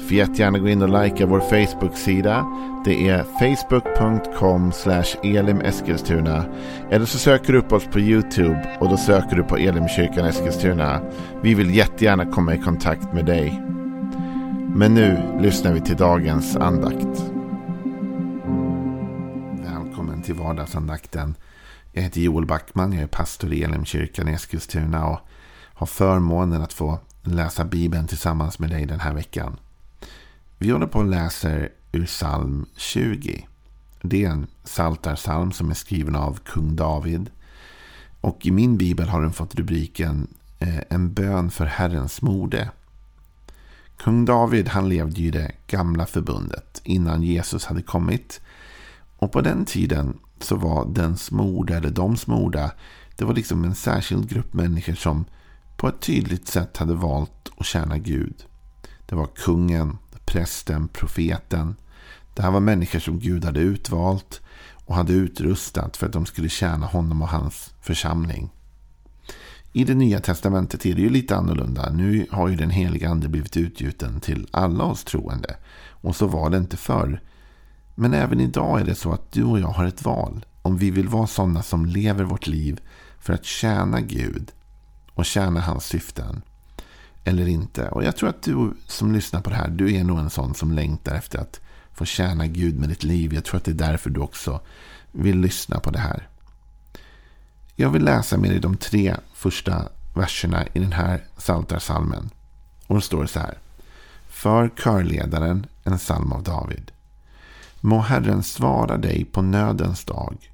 Får jättegärna gå in och likea vår Facebook-sida. Det är facebook.com elimeskilstuna. Eller så söker du upp oss på YouTube och då söker du på Elimkyrkan Eskilstuna. Vi vill jättegärna komma i kontakt med dig. Men nu lyssnar vi till dagens andakt. Välkommen till vardagsandakten. Jag heter Joel Backman, jag är pastor i Elimkyrkan i Eskilstuna och har förmånen att få läsa Bibeln tillsammans med dig den här veckan. Vi håller på och läser ur psalm 20. Det är en saltarsalm som är skriven av kung David. Och i min bibel har den fått rubriken eh, En bön för Herrens mode. Kung David han levde i det gamla förbundet innan Jesus hade kommit. Och på den tiden så var den smorda eller de smorda det var liksom en särskild grupp människor som på ett tydligt sätt hade valt att tjäna Gud. Det var kungen, prästen, profeten. Det här var människor som Gud hade utvalt och hade utrustat för att de skulle tjäna honom och hans församling. I det nya testamentet är det ju lite annorlunda. Nu har ju den heliga ande blivit utgjuten till alla oss troende. Och så var det inte förr. Men även idag är det så att du och jag har ett val. Om vi vill vara sådana som lever vårt liv för att tjäna Gud och tjäna hans syften eller inte. Och jag tror att du som lyssnar på det här, du är nog en sån som längtar efter att få tjäna Gud med ditt liv. Jag tror att det är därför du också vill lyssna på det här. Jag vill läsa med dig de tre första verserna i den här psaltarpsalmen. Och då står det så här. För körledaren en psalm av David. Må Herren svara dig på nödens dag.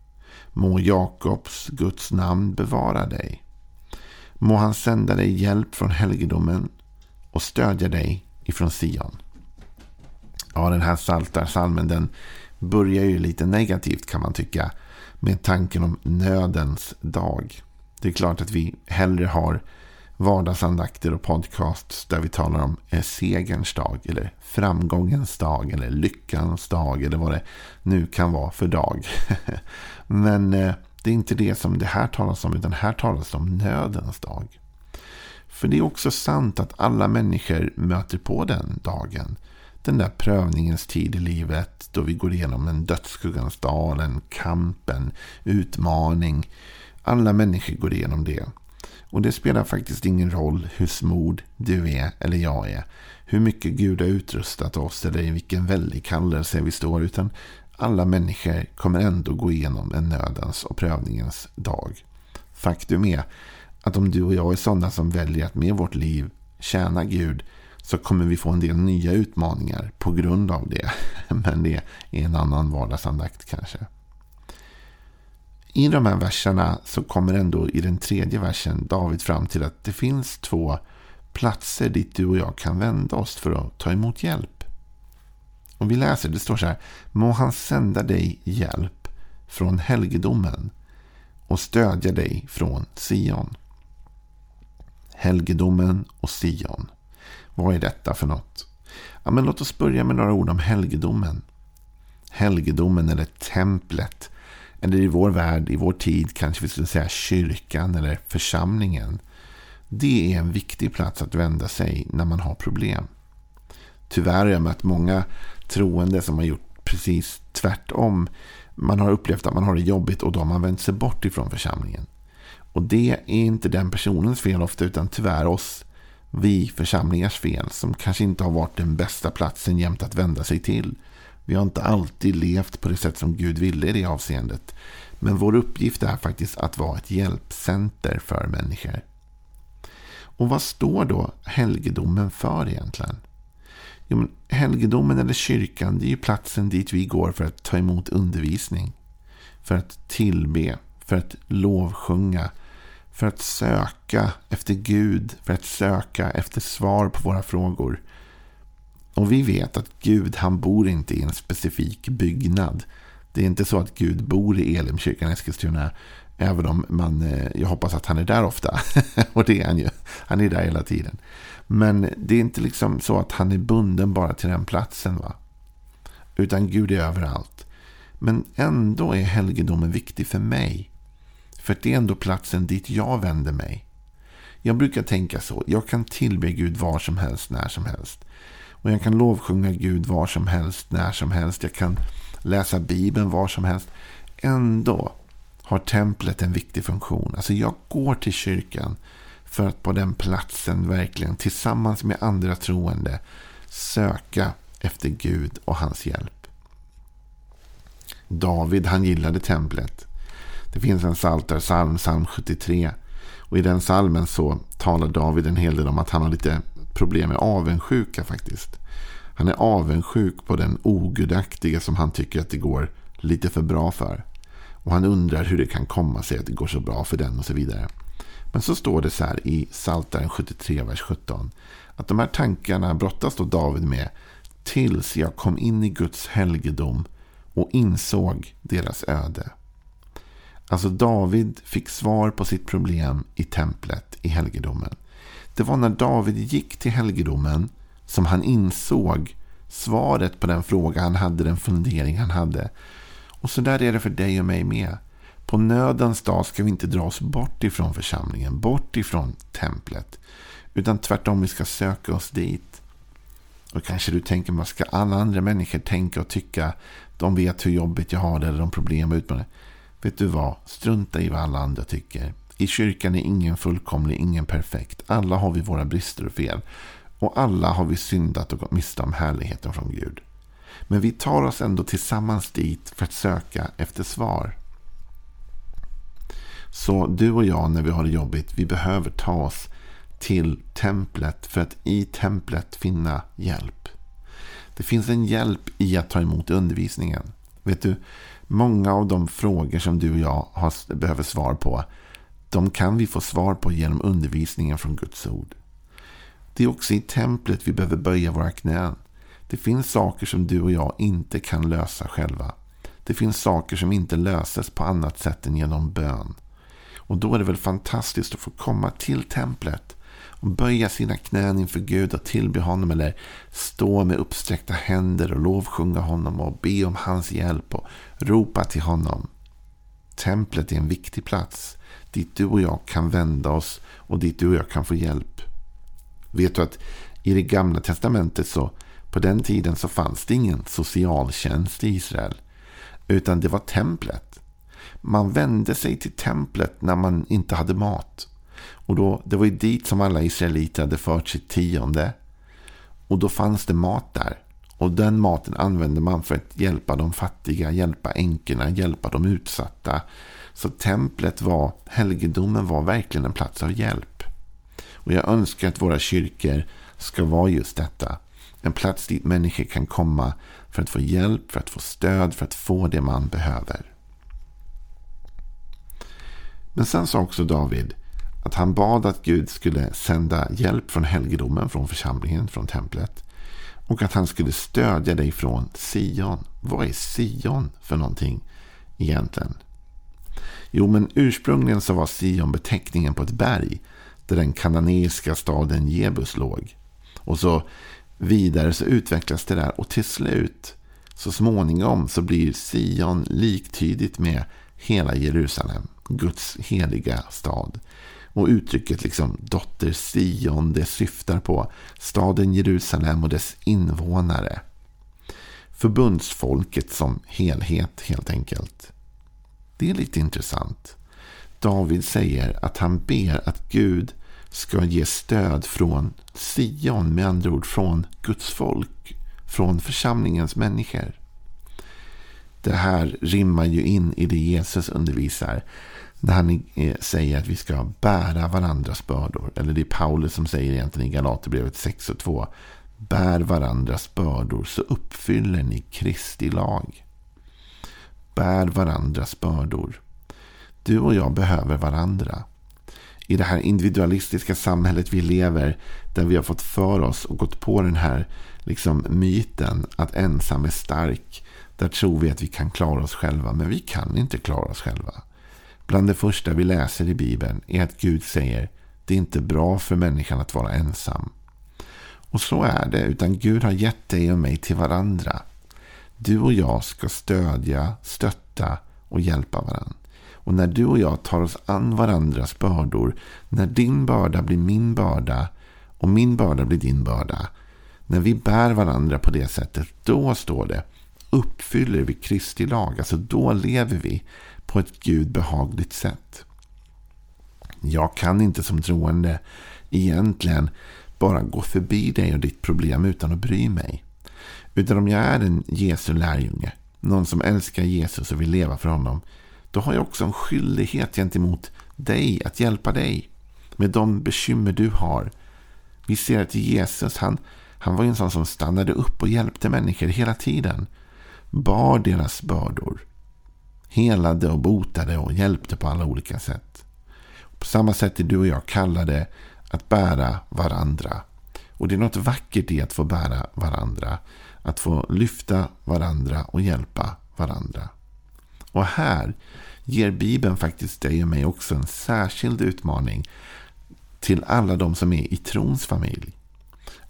Må Jakobs Guds namn bevara dig. Må han sända dig hjälp från helgedomen och stödja dig ifrån Sion. Ja, den här saltarsalmen den börjar ju lite negativt kan man tycka. Med tanken om nödens dag. Det är klart att vi hellre har vardagsandakter och podcasts där vi talar om eh, segerns dag eller framgångens dag eller lyckans dag eller vad det nu kan vara för dag. Men eh, det är inte det som det här talas om, utan här talas det om nödens dag. För det är också sant att alla människor möter på den dagen. Den där prövningens tid i livet då vi går igenom en dödsskuggans dal, en kamp, en utmaning. Alla människor går igenom det. Och det spelar faktiskt ingen roll hur smord du är eller jag är. Hur mycket Gud har utrustat oss eller i vilken väldig kallelse vi står. Utan alla människor kommer ändå gå igenom en nödens och prövningens dag. Faktum är att om du och jag är sådana som väljer att med vårt liv tjäna Gud så kommer vi få en del nya utmaningar på grund av det. Men det är en annan vardagsandakt kanske. I de här verserna så kommer ändå i den tredje versen David fram till att det finns två platser dit du och jag kan vända oss för att ta emot hjälp. Och vi läser, det står så här. Må han sända dig hjälp från helgedomen och stödja dig från Sion. Helgedomen och Sion. Vad är detta för något? Ja, men låt oss börja med några ord om helgedomen. Helgedomen eller templet. Eller i vår värld, i vår tid kanske vi skulle säga kyrkan eller församlingen. Det är en viktig plats att vända sig när man har problem. Tyvärr har jag mött många troende som har gjort precis tvärtom. Man har upplevt att man har det jobbigt och då har man vänt sig bort ifrån församlingen. Och det är inte den personens fel ofta utan tyvärr oss, vi församlingars fel som kanske inte har varit den bästa platsen jämt att vända sig till. Vi har inte alltid levt på det sätt som Gud ville i det avseendet. Men vår uppgift är faktiskt att vara ett hjälpcenter för människor. Och vad står då helgedomen för egentligen? Jo, men helgedomen eller kyrkan det är ju platsen dit vi går för att ta emot undervisning. För att tillbe, för att lovsjunga, för att söka efter Gud, för att söka efter svar på våra frågor. Och vi vet att Gud han bor inte i en specifik byggnad. Det är inte så att Gud bor i Elimkyrkan Eskilstuna. Även om man, eh, jag hoppas att han är där ofta. och det är han ju. Han är där hela tiden. Men det är inte liksom så att han är bunden bara till den platsen. va? Utan Gud är överallt. Men ändå är helgedomen viktig för mig. För det är ändå platsen dit jag vänder mig. Jag brukar tänka så. Jag kan tillbe Gud var som helst, när som helst. Och jag kan lovsjunga Gud var som helst, när som helst. Jag kan läsa Bibeln var som helst. Ändå har templet en viktig funktion. Alltså jag går till kyrkan för att på den platsen verkligen tillsammans med andra troende söka efter Gud och hans hjälp. David han gillade templet. Det finns en psaltarpsalm, psalm 73. Och i den salmen så talar David en hel del om att han har lite problem med avundsjuka faktiskt. Han är avundsjuk på den ogudaktiga som han tycker att det går lite för bra för. Och han undrar hur det kan komma sig att det går så bra för den och så vidare. Men så står det så här i Psaltaren 73, vers 17. Att de här tankarna brottas då David med tills jag kom in i Guds helgedom och insåg deras öde. Alltså David fick svar på sitt problem i templet i helgedomen. Det var när David gick till helgedomen som han insåg svaret på den fråga han hade, den fundering han hade. Och så där är det för dig och mig med. På nödens dag ska vi inte dra oss bort ifrån församlingen, bort ifrån templet. Utan tvärtom, vi ska söka oss dit. Och kanske du tänker, vad ska alla andra människor tänka och tycka? De vet hur jobbigt jag har det, eller de problem och utmaningar. Vet du vad? Strunta i vad alla andra tycker. I kyrkan är ingen fullkomlig, ingen perfekt. Alla har vi våra brister och fel. Och alla har vi syndat och gått miste om härligheten från Gud. Men vi tar oss ändå tillsammans dit för att söka efter svar. Så du och jag när vi har det jobbigt, vi behöver ta oss till templet för att i templet finna hjälp. Det finns en hjälp i att ta emot undervisningen. Vet du, många av de frågor som du och jag har, behöver svar på, de kan vi få svar på genom undervisningen från Guds ord. Det är också i templet vi behöver böja våra knän. Det finns saker som du och jag inte kan lösa själva. Det finns saker som inte löses på annat sätt än genom bön. Och då är det väl fantastiskt att få komma till templet och böja sina knän inför Gud och tillbe honom eller stå med uppsträckta händer och lovsjunga honom och be om hans hjälp och ropa till honom. Templet är en viktig plats dit du och jag kan vända oss och dit du och jag kan få hjälp. Vet du att i det gamla testamentet så på den tiden så fanns det ingen socialtjänst i Israel. Utan det var templet. Man vände sig till templet när man inte hade mat. Och då, Det var ju dit som alla israeliter hade fört sitt tionde. Och då fanns det mat där. Och den maten använde man för att hjälpa de fattiga, hjälpa änkorna, hjälpa de utsatta. Så templet var, helgedomen var verkligen en plats av hjälp. Och jag önskar att våra kyrkor ska vara just detta. En plats dit människor kan komma för att få hjälp, för att få stöd, för att få det man behöver. Men sen sa också David att han bad att Gud skulle sända hjälp från helgedomen, från församlingen, från templet. Och att han skulle stödja dig från Sion. Vad är Sion för någonting egentligen? Jo, men ursprungligen så var Sion beteckningen på ett berg där den kananeiska staden Jebus låg. Och så vidare så utvecklas det där och till slut så småningom så blir Sion liktydigt med hela Jerusalem. Guds heliga stad. Och uttrycket liksom dotter Sion det syftar på staden Jerusalem och dess invånare. Förbundsfolket som helhet helt enkelt. Det är lite intressant. David säger att han ber att Gud ska ge stöd från Sion, med andra ord från Guds folk, från församlingens människor. Det här rimmar ju in i det Jesus undervisar. När han eh, säger att vi ska bära varandras bördor. Eller det är Paulus som säger egentligen i Galaterbrevet 6 och 2. Bär varandras bördor så uppfyller ni Kristi lag. Bär varandras bördor. Du och jag behöver varandra i det här individualistiska samhället vi lever. Där vi har fått för oss och gått på den här liksom, myten att ensam är stark. Där tror vi att vi kan klara oss själva. Men vi kan inte klara oss själva. Bland det första vi läser i Bibeln är att Gud säger det är inte bra för människan att vara ensam. Och så är det, utan Gud har gett dig och mig till varandra. Du och jag ska stödja, stötta och hjälpa varandra. Och när du och jag tar oss an varandras bördor, när din börda blir min börda och min börda blir din börda. När vi bär varandra på det sättet, då står det, uppfyller vi Kristi lag. Alltså då lever vi på ett Gud behagligt sätt. Jag kan inte som troende egentligen bara gå förbi dig och ditt problem utan att bry mig. Utan om jag är en Jesu lärjunge, någon som älskar Jesus och vill leva för honom, då har jag också en skyldighet gentemot dig att hjälpa dig med de bekymmer du har. Vi ser att Jesus, han, han var en sån som stannade upp och hjälpte människor hela tiden. Bar deras bördor. Helade och botade och hjälpte på alla olika sätt. På samma sätt är du och jag kallade att bära varandra. Och det är något vackert i att få bära varandra. Att få lyfta varandra och hjälpa varandra. Och här ger Bibeln faktiskt dig och mig också en särskild utmaning till alla de som är i trons familj.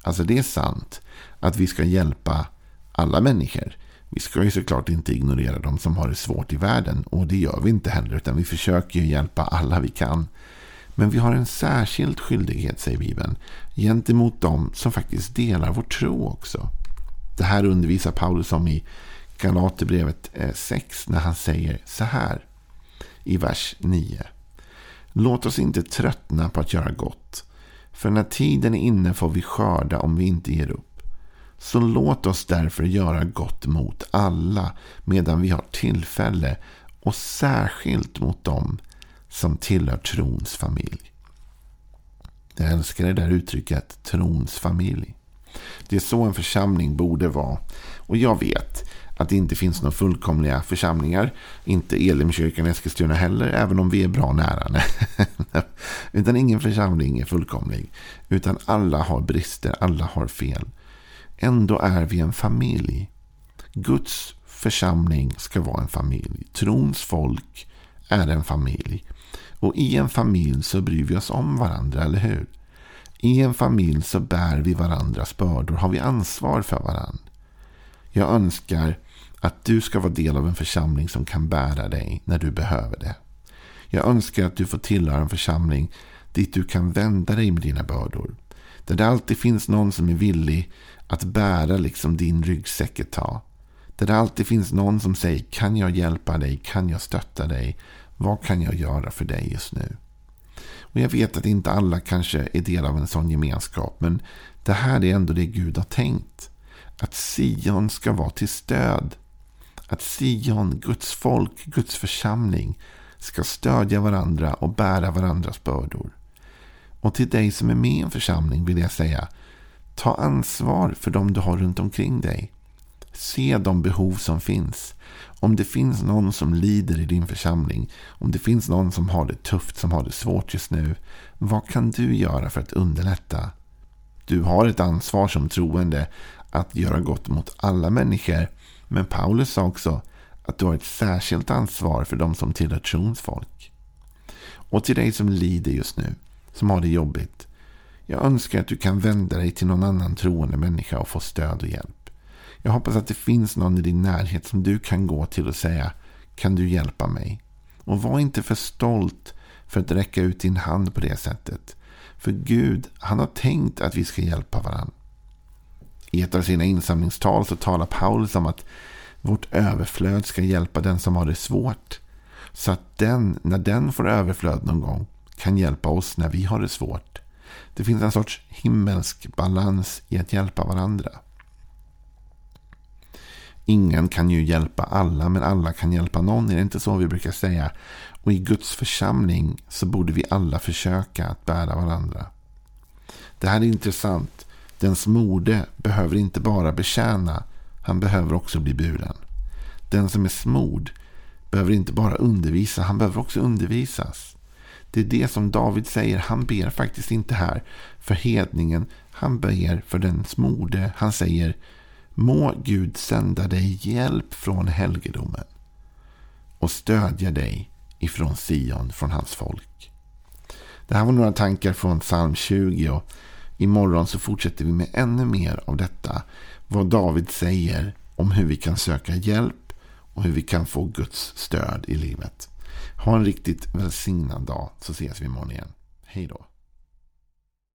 Alltså det är sant att vi ska hjälpa alla människor. Vi ska ju såklart inte ignorera de som har det svårt i världen. Och det gör vi inte heller. Utan vi försöker ju hjälpa alla vi kan. Men vi har en särskild skyldighet, säger Bibeln, gentemot de som faktiskt delar vår tro också. Det här undervisar Paulus om i Galaterbrevet eh, 6 när han säger så här i vers 9. Låt oss inte tröttna på att göra gott. För när tiden är inne får vi skörda om vi inte ger upp. Så låt oss därför göra gott mot alla medan vi har tillfälle och särskilt mot dem som tillhör trons familj. Jag älskar det där uttrycket trons familj. Det är så en församling borde vara. Och jag vet att det inte finns några fullkomliga församlingar. Inte Elimkyrkan i Eskilstuna heller, även om vi är bra nära. utan ingen församling är fullkomlig. Utan alla har brister, alla har fel. Ändå är vi en familj. Guds församling ska vara en familj. Trons folk är en familj. Och i en familj så bryr vi oss om varandra, eller hur? I en familj så bär vi varandras bördor, har vi ansvar för varandra. Jag önskar att du ska vara del av en församling som kan bära dig när du behöver det. Jag önskar att du får tillhöra en församling dit du kan vända dig med dina bördor. Där det alltid finns någon som är villig att bära liksom din ryggsäck ett tag. Där det alltid finns någon som säger kan jag hjälpa dig, kan jag stötta dig, vad kan jag göra för dig just nu? Och Jag vet att inte alla kanske är del av en sån gemenskap, men det här är ändå det Gud har tänkt. Att Sion ska vara till stöd att Sion, Guds folk, Guds församling ska stödja varandra och bära varandras bördor. Och till dig som är med i en församling vill jag säga, ta ansvar för dem du har runt omkring dig. Se de behov som finns. Om det finns någon som lider i din församling, om det finns någon som har det tufft, som har det svårt just nu, vad kan du göra för att underlätta? Du har ett ansvar som troende att göra gott mot alla människor men Paulus sa också att du har ett särskilt ansvar för de som tillhör trons folk. Och till dig som lider just nu, som har det jobbigt. Jag önskar att du kan vända dig till någon annan troende människa och få stöd och hjälp. Jag hoppas att det finns någon i din närhet som du kan gå till och säga Kan du hjälpa mig? Och var inte för stolt för att räcka ut din hand på det sättet. För Gud, han har tänkt att vi ska hjälpa varandra. I ett av sina insamlingstal så talar Paulus om att vårt överflöd ska hjälpa den som har det svårt. Så att den, när den får överflöd någon gång, kan hjälpa oss när vi har det svårt. Det finns en sorts himmelsk balans i att hjälpa varandra. Ingen kan ju hjälpa alla, men alla kan hjälpa någon. Är det inte så vi brukar säga? Och i Guds församling så borde vi alla försöka att bära varandra. Det här är intressant. Den smorde behöver inte bara betjäna, han behöver också bli buren. Den som är smord behöver inte bara undervisa, han behöver också undervisas. Det är det som David säger, han ber faktiskt inte här för hedningen, han ber för den smorde. Han säger, må Gud sända dig hjälp från helgedomen och stödja dig ifrån Sion, från hans folk. Det här var några tankar från psalm 20 och imorgon så fortsätter vi med ännu mer av detta. Vad David säger om hur vi kan söka hjälp och hur vi kan få Guds stöd i livet. Ha en riktigt välsignad dag så ses vi imorgon igen. Hej då.